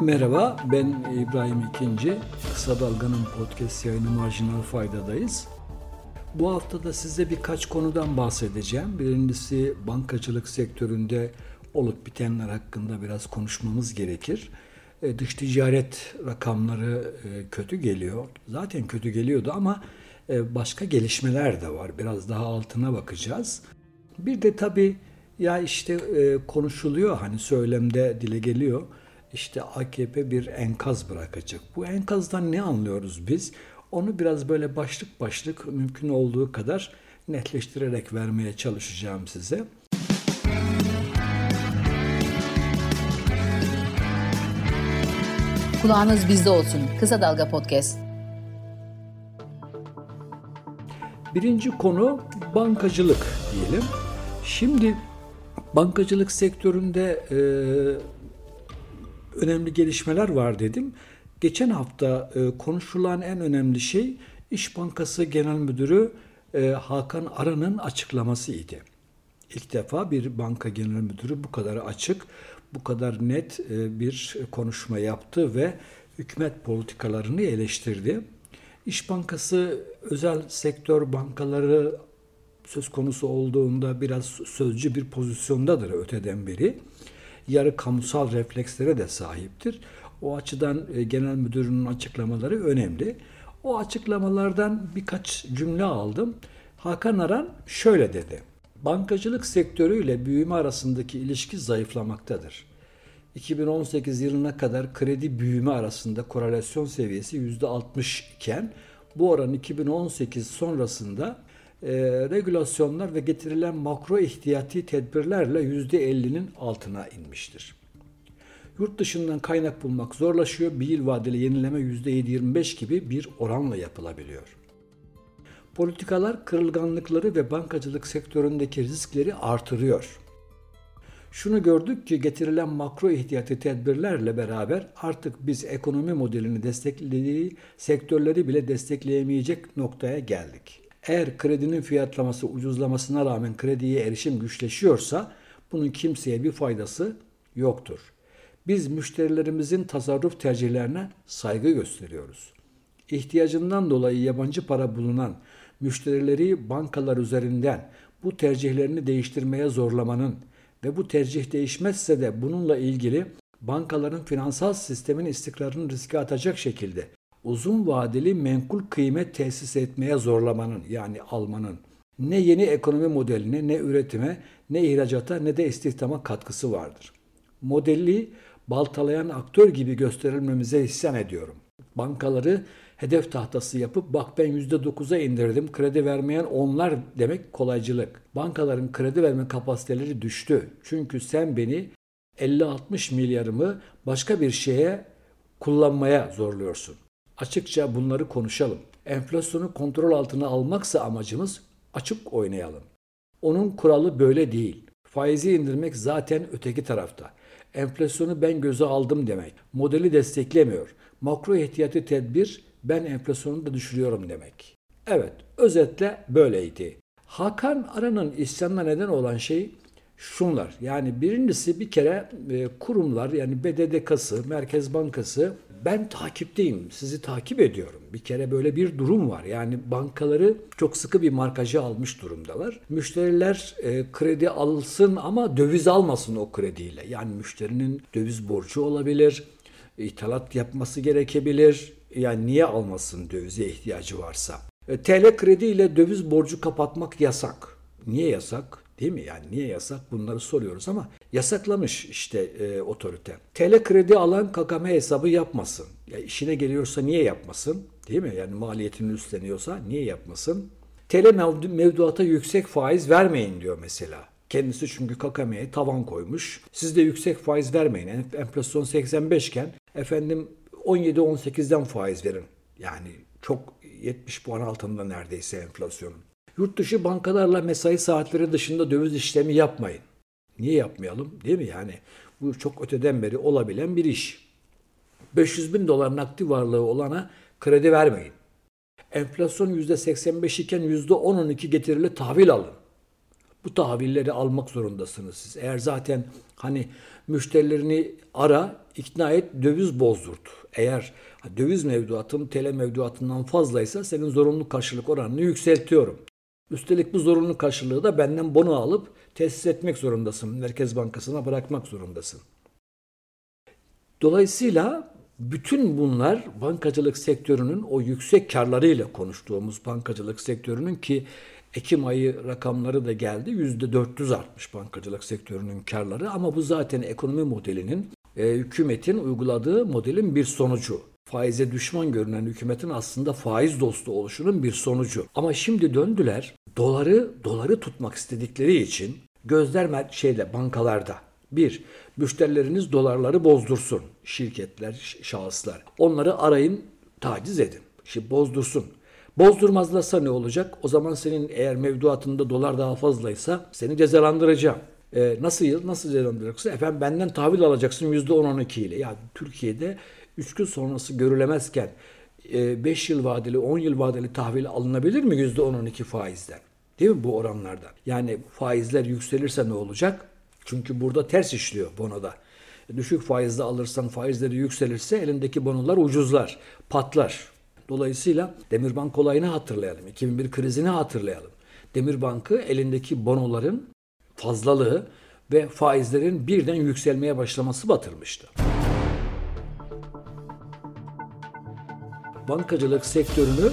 Merhaba, ben İbrahim İkinci. Kısa Dalga'nın podcast yayını Marjinal Fayda'dayız. Bu hafta da size birkaç konudan bahsedeceğim. Birincisi bankacılık sektöründe olup bitenler hakkında biraz konuşmamız gerekir. E, dış ticaret rakamları e, kötü geliyor. Zaten kötü geliyordu ama e, başka gelişmeler de var. Biraz daha altına bakacağız. Bir de tabii ya işte konuşuluyor hani söylemde dile geliyor işte AKP bir enkaz bırakacak. Bu enkazdan ne anlıyoruz biz? Onu biraz böyle başlık başlık mümkün olduğu kadar netleştirerek vermeye çalışacağım size. Kulağınız bizde olsun. Kısa Dalga Podcast. Birinci konu bankacılık diyelim. Şimdi bankacılık sektöründe e, önemli gelişmeler var dedim. Geçen hafta e, konuşulan en önemli şey İş Bankası Genel Müdürü e, Hakan Aran'ın açıklamasıydı. İlk defa bir banka genel müdürü bu kadar açık, bu kadar net e, bir konuşma yaptı ve hükümet politikalarını eleştirdi. İş Bankası özel sektör bankaları söz konusu olduğunda biraz sözcü bir pozisyondadır öteden beri yarı kamusal reflekslere de sahiptir. O açıdan e, genel müdürünün açıklamaları önemli. O açıklamalardan birkaç cümle aldım. Hakan Aran şöyle dedi. Bankacılık sektörüyle büyüme arasındaki ilişki zayıflamaktadır. 2018 yılına kadar kredi büyüme arasında korelasyon seviyesi %60 iken bu oran 2018 sonrasında e, regülasyonlar ve getirilen makro ihtiyati tedbirlerle %50'nin altına inmiştir. Yurt dışından kaynak bulmak zorlaşıyor. Bir yıl vadeli yenileme %7-25 gibi bir oranla yapılabiliyor. Politikalar kırılganlıkları ve bankacılık sektöründeki riskleri artırıyor. Şunu gördük ki getirilen makro ihtiyati tedbirlerle beraber artık biz ekonomi modelini desteklediği sektörleri bile destekleyemeyecek noktaya geldik. Eğer kredinin fiyatlaması ucuzlamasına rağmen krediye erişim güçleşiyorsa bunun kimseye bir faydası yoktur. Biz müşterilerimizin tasarruf tercihlerine saygı gösteriyoruz. İhtiyacından dolayı yabancı para bulunan müşterileri bankalar üzerinden bu tercihlerini değiştirmeye zorlamanın ve bu tercih değişmezse de bununla ilgili bankaların finansal sistemin istikrarını riske atacak şekilde uzun vadeli menkul kıymet tesis etmeye zorlamanın yani almanın ne yeni ekonomi modeline ne üretime ne ihracata ne de istihdama katkısı vardır. Modeli baltalayan aktör gibi gösterilmemize isyan ediyorum. Bankaları hedef tahtası yapıp bak ben %9'a indirdim kredi vermeyen onlar demek kolaycılık. Bankaların kredi verme kapasiteleri düştü. Çünkü sen beni 50-60 milyarımı başka bir şeye kullanmaya zorluyorsun. Açıkça bunları konuşalım. Enflasyonu kontrol altına almaksa amacımız açık oynayalım. Onun kuralı böyle değil. Faizi indirmek zaten öteki tarafta. Enflasyonu ben göze aldım demek. Modeli desteklemiyor. Makro ihtiyati tedbir ben enflasyonu da düşürüyorum demek. Evet, özetle böyleydi. Hakan Aran'ın isyanına neden olan şey şunlar. Yani birincisi bir kere e, kurumlar yani BDDK'sı, Merkez Bankası ben takipteyim, sizi takip ediyorum. Bir kere böyle bir durum var. Yani bankaları çok sıkı bir markajı almış durumdalar. Müşteriler e, kredi alsın ama döviz almasın o krediyle. Yani müşterinin döviz borcu olabilir, ithalat yapması gerekebilir. Yani niye almasın dövize ihtiyacı varsa? E, TL kredi ile döviz borcu kapatmak yasak. Niye yasak? Değil mi? Yani niye yasak? Bunları soruyoruz ama yasaklamış işte e, otorite. TL kredi alan KKM hesabı yapmasın. Ya işine geliyorsa niye yapmasın? Değil mi? Yani maliyetini üstleniyorsa niye yapmasın? TL mevduata yüksek faiz vermeyin diyor mesela. Kendisi çünkü KKM'ye tavan koymuş. Siz de yüksek faiz vermeyin. Enflasyon 85 iken efendim 17-18'den faiz verin. Yani çok 70 puan altında neredeyse enflasyonun. Yurt dışı bankalarla mesai saatleri dışında döviz işlemi yapmayın. Niye yapmayalım? Değil mi? Yani bu çok öteden beri olabilen bir iş. 500 bin dolar nakdi varlığı olana kredi vermeyin. Enflasyon %85 iken %10-12 getirili tahvil alın. Bu tahvilleri almak zorundasınız siz. Eğer zaten hani müşterilerini ara, ikna et, döviz bozdurt. Eğer döviz mevduatın TL mevduatından fazlaysa senin zorunlu karşılık oranını yükseltiyorum. Üstelik bu zorunlu karşılığı da benden bono alıp tesis etmek zorundasın. Merkez Bankası'na bırakmak zorundasın. Dolayısıyla bütün bunlar bankacılık sektörünün o yüksek karlarıyla konuştuğumuz bankacılık sektörünün ki Ekim ayı rakamları da geldi. %400 artmış bankacılık sektörünün karları ama bu zaten ekonomi modelinin e, hükümetin uyguladığı modelin bir sonucu. Faize düşman görünen hükümetin aslında faiz dostu oluşunun bir sonucu. Ama şimdi döndüler doları doları tutmak istedikleri için gözler şeyde bankalarda bir, müşterileriniz dolarları bozdursun. Şirketler, şahıslar. Onları arayın, taciz edin. Şimdi bozdursun. Bozdurmazlarsa ne olacak? O zaman senin eğer mevduatında dolar daha fazlaysa seni cezalandıracağım. Ee, nasıl yıl? Nasıl cezalandıracaksın? Efendim benden tahvil alacaksın %10-12 ile. Ya Türkiye'de 3 gün sonrası görülemezken 5 e, yıl vadeli, 10 yıl vadeli tahvil alınabilir mi %10-12 faizden? Değil mi bu oranlardan? Yani faizler yükselirse ne olacak? Çünkü burada ters işliyor bonoda. Düşük faizle alırsan faizleri yükselirse elindeki bonolar ucuzlar, patlar. Dolayısıyla Demirbank olayını hatırlayalım. 2001 krizini hatırlayalım. Demirbank'ı elindeki bonoların fazlalığı ve faizlerin birden yükselmeye başlaması batırmıştı. Bankacılık sektörünü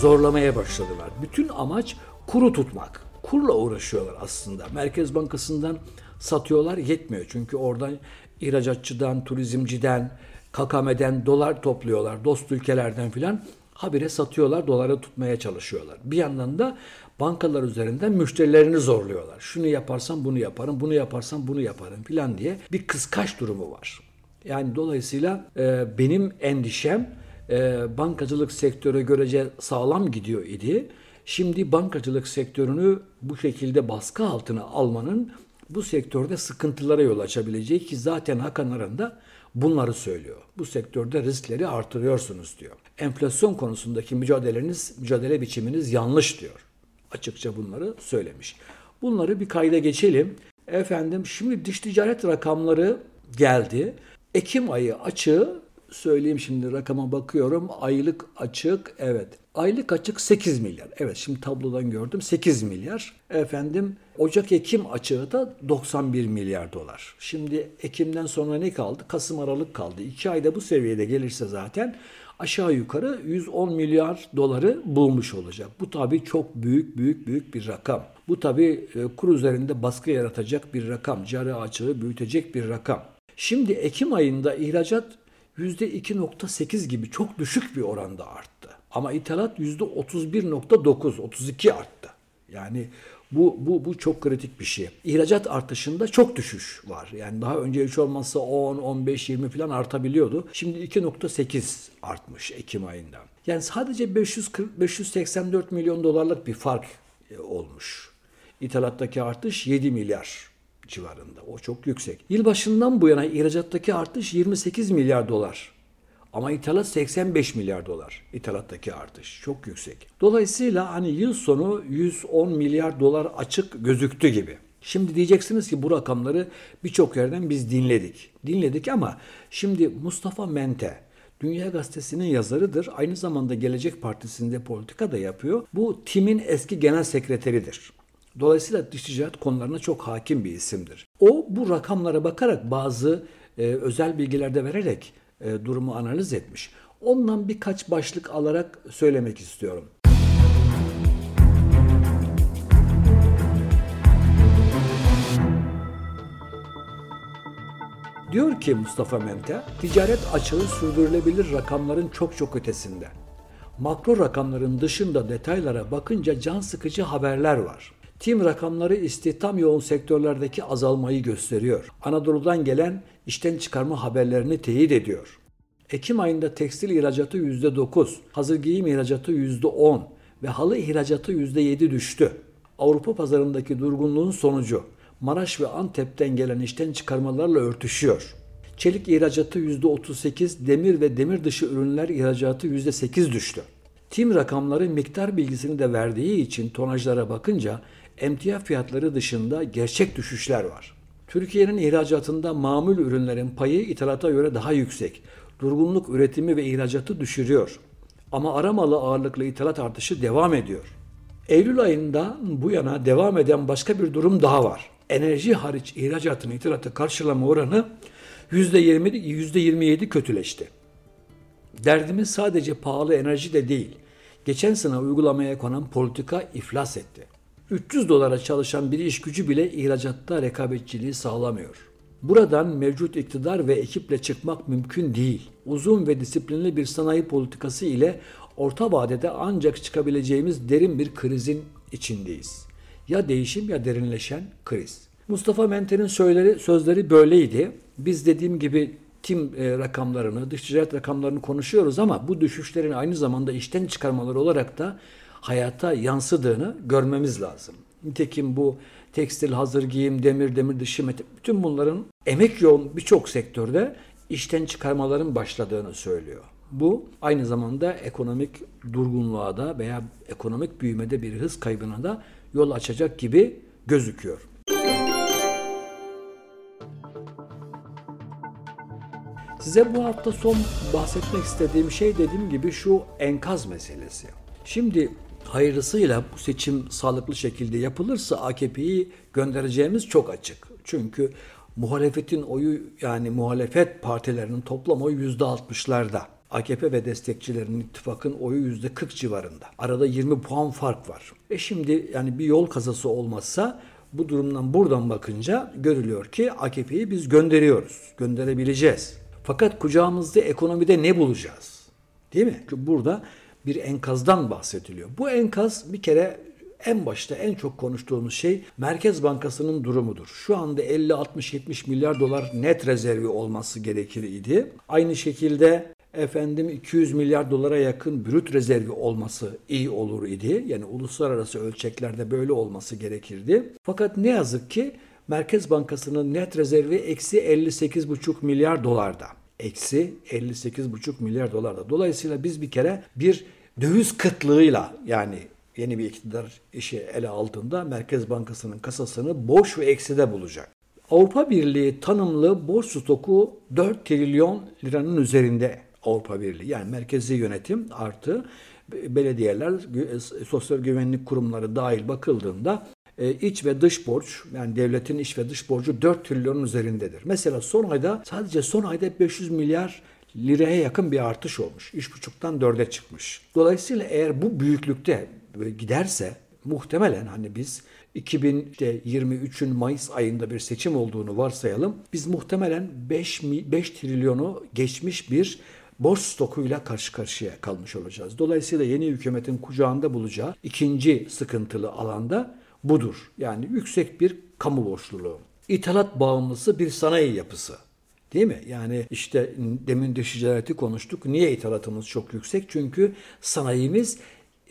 zorlamaya başladılar. Bütün amaç kuru tutmak. Kurla uğraşıyorlar aslında. Merkez Bankası'ndan satıyorlar yetmiyor. Çünkü oradan ihracatçıdan, turizmciden, kakameden dolar topluyorlar. Dost ülkelerden filan habire satıyorlar, doları tutmaya çalışıyorlar. Bir yandan da bankalar üzerinden müşterilerini zorluyorlar. Şunu yaparsam bunu yaparım, bunu yaparsam bunu yaparım filan diye bir kıskaç durumu var. Yani dolayısıyla e, benim endişem e, bankacılık sektörü görece sağlam gidiyor idi. Şimdi bankacılık sektörünü bu şekilde baskı altına almanın bu sektörde sıkıntılara yol açabileceği ki zaten Hakan Aran bunları söylüyor. Bu sektörde riskleri artırıyorsunuz diyor. Enflasyon konusundaki mücadeleniz, mücadele biçiminiz yanlış diyor. Açıkça bunları söylemiş. Bunları bir kayda geçelim. Efendim şimdi dış ticaret rakamları geldi. Ekim ayı açığı söyleyeyim şimdi rakama bakıyorum. Aylık açık evet. Aylık açık 8 milyar. Evet şimdi tablodan gördüm 8 milyar. Efendim Ocak-Ekim açığı da 91 milyar dolar. Şimdi Ekim'den sonra ne kaldı? Kasım Aralık kaldı. 2 ayda bu seviyede gelirse zaten aşağı yukarı 110 milyar doları bulmuş olacak. Bu tabii çok büyük büyük büyük bir rakam. Bu tabii e, kur üzerinde baskı yaratacak bir rakam. Cari açığı büyütecek bir rakam. Şimdi Ekim ayında ihracat %2.8 gibi çok düşük bir oranda arttı. Ama ithalat %31.9, 32 arttı. Yani bu, bu, bu çok kritik bir şey. İhracat artışında çok düşüş var. Yani daha önce hiç olmazsa 10, 15, 20 falan artabiliyordu. Şimdi 2.8 artmış Ekim ayında. Yani sadece 540, 584 milyon dolarlık bir fark e, olmuş. İthalattaki artış 7 milyar civarında. O çok yüksek. Yılbaşından bu yana ihracattaki artış 28 milyar dolar. Ama ithalat 85 milyar dolar. İthalattaki artış çok yüksek. Dolayısıyla hani yıl sonu 110 milyar dolar açık gözüktü gibi. Şimdi diyeceksiniz ki bu rakamları birçok yerden biz dinledik. Dinledik ama şimdi Mustafa Mente Dünya Gazetesi'nin yazarıdır. Aynı zamanda Gelecek Partisi'nde politika da yapıyor. Bu TİM'in eski genel sekreteridir. Dolayısıyla dış ticaret konularına çok hakim bir isimdir. O bu rakamlara bakarak bazı e, özel bilgiler de vererek e, durumu analiz etmiş. Ondan birkaç başlık alarak söylemek istiyorum. Diyor ki Mustafa Mente, ticaret açığı sürdürülebilir rakamların çok çok ötesinde. Makro rakamların dışında detaylara bakınca can sıkıcı haberler var. Tim rakamları istihdam yoğun sektörlerdeki azalmayı gösteriyor. Anadolu'dan gelen işten çıkarma haberlerini teyit ediyor. Ekim ayında tekstil ihracatı %9, hazır giyim ihracatı %10 ve halı ihracatı %7 düştü. Avrupa pazarındaki durgunluğun sonucu Maraş ve Antep'ten gelen işten çıkarmalarla örtüşüyor. Çelik ihracatı %38, demir ve demir dışı ürünler ihracatı %8 düştü. Tim rakamları miktar bilgisini de verdiği için tonajlara bakınca emtia fiyatları dışında gerçek düşüşler var. Türkiye'nin ihracatında mamul ürünlerin payı ithalata göre daha yüksek. Durgunluk üretimi ve ihracatı düşürüyor. Ama aramalı ağırlıklı ithalat artışı devam ediyor. Eylül ayında bu yana devam eden başka bir durum daha var. Enerji hariç ihracatın ithalatı karşılama oranı %20, %27 kötüleşti. Derdimiz sadece pahalı enerji de değil. Geçen sene uygulamaya konan politika iflas etti. 300 dolara çalışan bir iş gücü bile ihracatta rekabetçiliği sağlamıyor. Buradan mevcut iktidar ve ekiple çıkmak mümkün değil. Uzun ve disiplinli bir sanayi politikası ile orta vadede ancak çıkabileceğimiz derin bir krizin içindeyiz. Ya değişim ya derinleşen kriz. Mustafa Menter'in sözleri, sözleri böyleydi. Biz dediğim gibi tim e, rakamlarını, dış ticaret rakamlarını konuşuyoruz ama bu düşüşlerin aynı zamanda işten çıkarmaları olarak da hayata yansıdığını görmemiz lazım. Nitekim bu tekstil, hazır giyim, demir, demir dışı, bütün bunların emek yoğun birçok sektörde işten çıkarmaların başladığını söylüyor. Bu aynı zamanda ekonomik durgunluğa da veya ekonomik büyümede bir hız kaybına da yol açacak gibi gözüküyor. Size bu hafta son bahsetmek istediğim şey dediğim gibi şu enkaz meselesi. Şimdi hayırlısıyla bu seçim sağlıklı şekilde yapılırsa AKP'yi göndereceğimiz çok açık. Çünkü muhalefetin oyu yani muhalefet partilerinin toplam oyu yüzde altmışlarda. AKP ve destekçilerinin ittifakın oyu yüzde 40 civarında. Arada 20 puan fark var. E şimdi yani bir yol kazası olmazsa bu durumdan buradan bakınca görülüyor ki AKP'yi biz gönderiyoruz. Gönderebileceğiz. Fakat kucağımızda ekonomide ne bulacağız? Değil mi? Çünkü burada bir enkazdan bahsediliyor. Bu enkaz bir kere en başta en çok konuştuğumuz şey Merkez Bankası'nın durumudur. Şu anda 50 60 70 milyar dolar net rezervi olması gerekir idi. Aynı şekilde efendim 200 milyar dolara yakın brüt rezervi olması iyi olur idi. Yani uluslararası ölçeklerde böyle olması gerekirdi. Fakat ne yazık ki Merkez Bankası'nın net rezervi eksi 58,5 milyar dolarda. Eksi 58,5 milyar dolarda. Dolayısıyla biz bir kere bir döviz kıtlığıyla yani yeni bir iktidar işi ele aldığında Merkez Bankası'nın kasasını boş ve ekside bulacak. Avrupa Birliği tanımlı borç stoku 4 trilyon liranın üzerinde Avrupa Birliği. Yani merkezi yönetim artı belediyeler, sosyal güvenlik kurumları dahil bakıldığında e, iç ve dış borç yani devletin iç ve dış borcu 4 trilyonun üzerindedir. Mesela son ayda sadece son ayda 500 milyar liraya yakın bir artış olmuş. 3,5'tan 4'e çıkmış. Dolayısıyla eğer bu büyüklükte giderse muhtemelen hani biz 2023'ün Mayıs ayında bir seçim olduğunu varsayalım. Biz muhtemelen 5, 5 trilyonu geçmiş bir borç stokuyla karşı karşıya kalmış olacağız. Dolayısıyla yeni hükümetin kucağında bulacağı ikinci sıkıntılı alanda budur. Yani yüksek bir kamu borçluluğu. İthalat bağımlısı bir sanayi yapısı. Değil mi? Yani işte demin dış ticareti konuştuk. Niye ithalatımız çok yüksek? Çünkü sanayimiz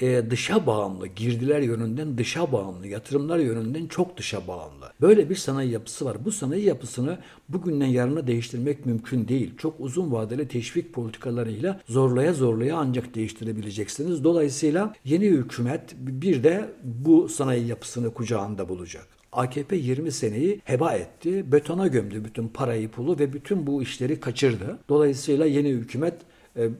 e, dışa bağımlı, girdiler yönünden dışa bağımlı, yatırımlar yönünden çok dışa bağımlı. Böyle bir sanayi yapısı var. Bu sanayi yapısını bugünden yarına değiştirmek mümkün değil. Çok uzun vadeli teşvik politikalarıyla zorlaya zorlaya ancak değiştirebileceksiniz. Dolayısıyla yeni hükümet bir de bu sanayi yapısını kucağında bulacak. AKP 20 seneyi heba etti, betona gömdü bütün parayı pulu ve bütün bu işleri kaçırdı. Dolayısıyla yeni hükümet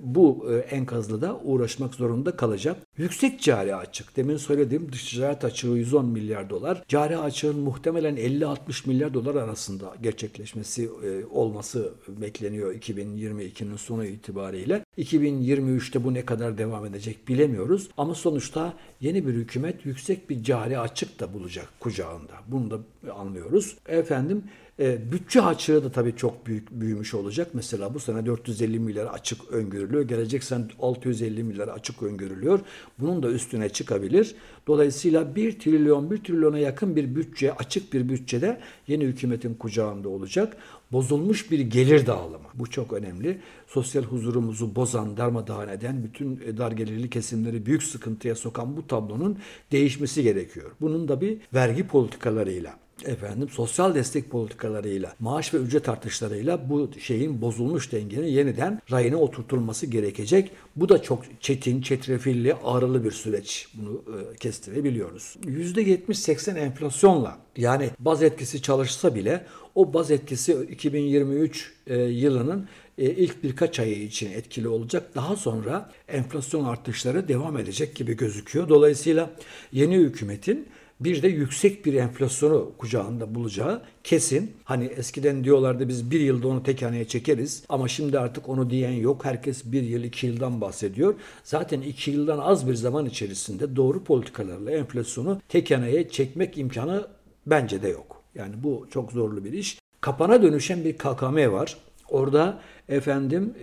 bu e, enkazla da uğraşmak zorunda kalacak. Yüksek cari açık. Demin söylediğim dış ticaret açığı 110 milyar dolar. Cari açığın muhtemelen 50-60 milyar dolar arasında gerçekleşmesi e, olması bekleniyor 2022'nin sonu itibariyle. 2023'te bu ne kadar devam edecek bilemiyoruz. Ama sonuçta yeni bir hükümet yüksek bir cari açık da bulacak kucağında. Bunu da anlıyoruz. Efendim e, bütçe açığı da tabii çok büyük büyümüş olacak. Mesela bu sene 450 milyar açık öngörülüyor. Gelecek sene 650 milyar açık öngörülüyor. Bunun da üstüne çıkabilir. Dolayısıyla 1 trilyon 1 trilyona yakın bir bütçe, açık bir bütçede yeni hükümetin kucağında olacak. Bozulmuş bir gelir dağılımı. Bu çok önemli. Sosyal huzurumuzu bozan, darmadağın eden, bütün dar gelirli kesimleri büyük sıkıntıya sokan bu tablonun değişmesi gerekiyor. Bunun da bir vergi politikalarıyla efendim sosyal destek politikalarıyla, maaş ve ücret artışlarıyla bu şeyin bozulmuş dengenin yeniden rayına oturtulması gerekecek. Bu da çok çetin, çetrefilli, ağrılı bir süreç. Bunu e, kestirebiliyoruz. %70-80 enflasyonla yani baz etkisi çalışsa bile o baz etkisi 2023 e, yılının e, ilk birkaç ayı için etkili olacak. Daha sonra enflasyon artışları devam edecek gibi gözüküyor. Dolayısıyla yeni hükümetin bir de yüksek bir enflasyonu kucağında bulacağı kesin. Hani eskiden diyorlardı biz bir yılda onu tek haneye çekeriz ama şimdi artık onu diyen yok. Herkes bir yıl iki yıldan bahsediyor. Zaten iki yıldan az bir zaman içerisinde doğru politikalarla enflasyonu tek haneye çekmek imkanı bence de yok. Yani bu çok zorlu bir iş. Kapana dönüşen bir KKM var. Orada efendim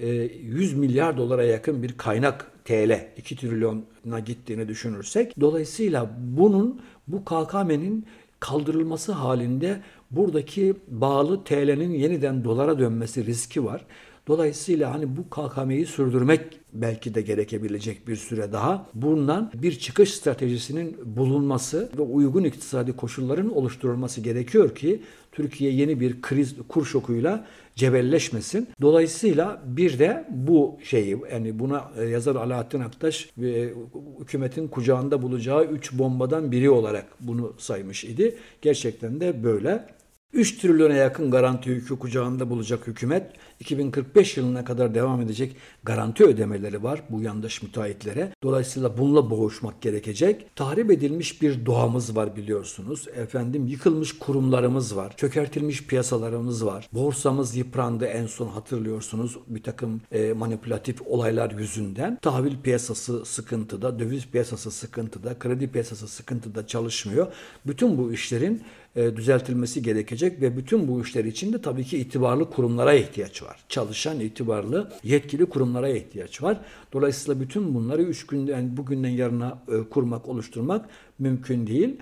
100 e, milyar dolara yakın bir kaynak TL 2 trilyona gittiğini düşünürsek dolayısıyla bunun bu KKM'nin kaldırılması halinde buradaki bağlı TL'nin yeniden dolara dönmesi riski var. Dolayısıyla hani bu KKM'yi sürdürmek belki de gerekebilecek bir süre daha. Bundan bir çıkış stratejisinin bulunması ve uygun iktisadi koşulların oluşturulması gerekiyor ki Türkiye yeni bir kriz kur şokuyla cebelleşmesin. Dolayısıyla bir de bu şeyi yani buna e, yazar Alaaddin Aktaş ve hükümetin kucağında bulacağı üç bombadan biri olarak bunu saymış idi. Gerçekten de böyle. 3 trilyona yakın garanti yükü kucağında bulacak hükümet 2045 yılına kadar devam edecek garanti ödemeleri var bu yandaş müteahhitlere. Dolayısıyla bununla boğuşmak gerekecek. Tahrip edilmiş bir doğamız var biliyorsunuz. Efendim yıkılmış kurumlarımız var. Çökertilmiş piyasalarımız var. Borsamız yıprandı en son hatırlıyorsunuz bir takım e, manipülatif olaylar yüzünden. Tahvil piyasası sıkıntıda, döviz piyasası sıkıntıda, kredi piyasası sıkıntıda çalışmıyor. Bütün bu işlerin düzeltilmesi gerekecek ve bütün bu işler için de tabii ki itibarlı kurumlara ihtiyaç var. Çalışan itibarlı yetkili kurumlara ihtiyaç var. Dolayısıyla bütün bunları üç günde yani bugünden yarına e, kurmak, oluşturmak mümkün değil.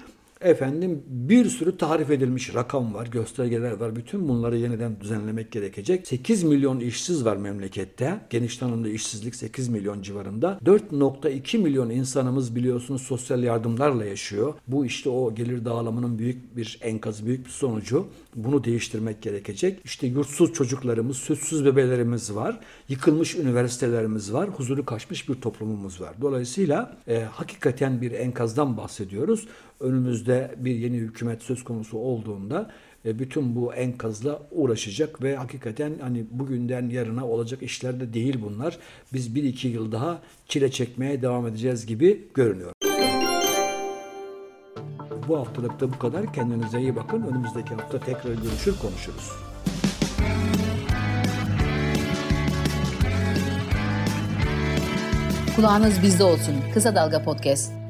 Efendim bir sürü tarif edilmiş rakam var, göstergeler var. Bütün bunları yeniden düzenlemek gerekecek. 8 milyon işsiz var memlekette. Geniş tanımda işsizlik 8 milyon civarında. 4.2 milyon insanımız biliyorsunuz sosyal yardımlarla yaşıyor. Bu işte o gelir dağılımının büyük bir enkaz, büyük bir sonucu. Bunu değiştirmek gerekecek. İşte yurtsuz çocuklarımız, sütsüz bebelerimiz var. Yıkılmış üniversitelerimiz var. Huzuru kaçmış bir toplumumuz var. Dolayısıyla e, hakikaten bir enkazdan bahsediyoruz. Önümüzde bir yeni hükümet söz konusu olduğunda e, bütün bu enkazla uğraşacak ve hakikaten hani bugünden yarına olacak işler de değil bunlar. Biz bir iki yıl daha çile çekmeye devam edeceğiz gibi görünüyor. Bu haftalık da bu kadar. Kendinize iyi bakın. Önümüzdeki hafta tekrar görüşür konuşuruz. Kulağınız bizde olsun. Kısa Dalga Podcast.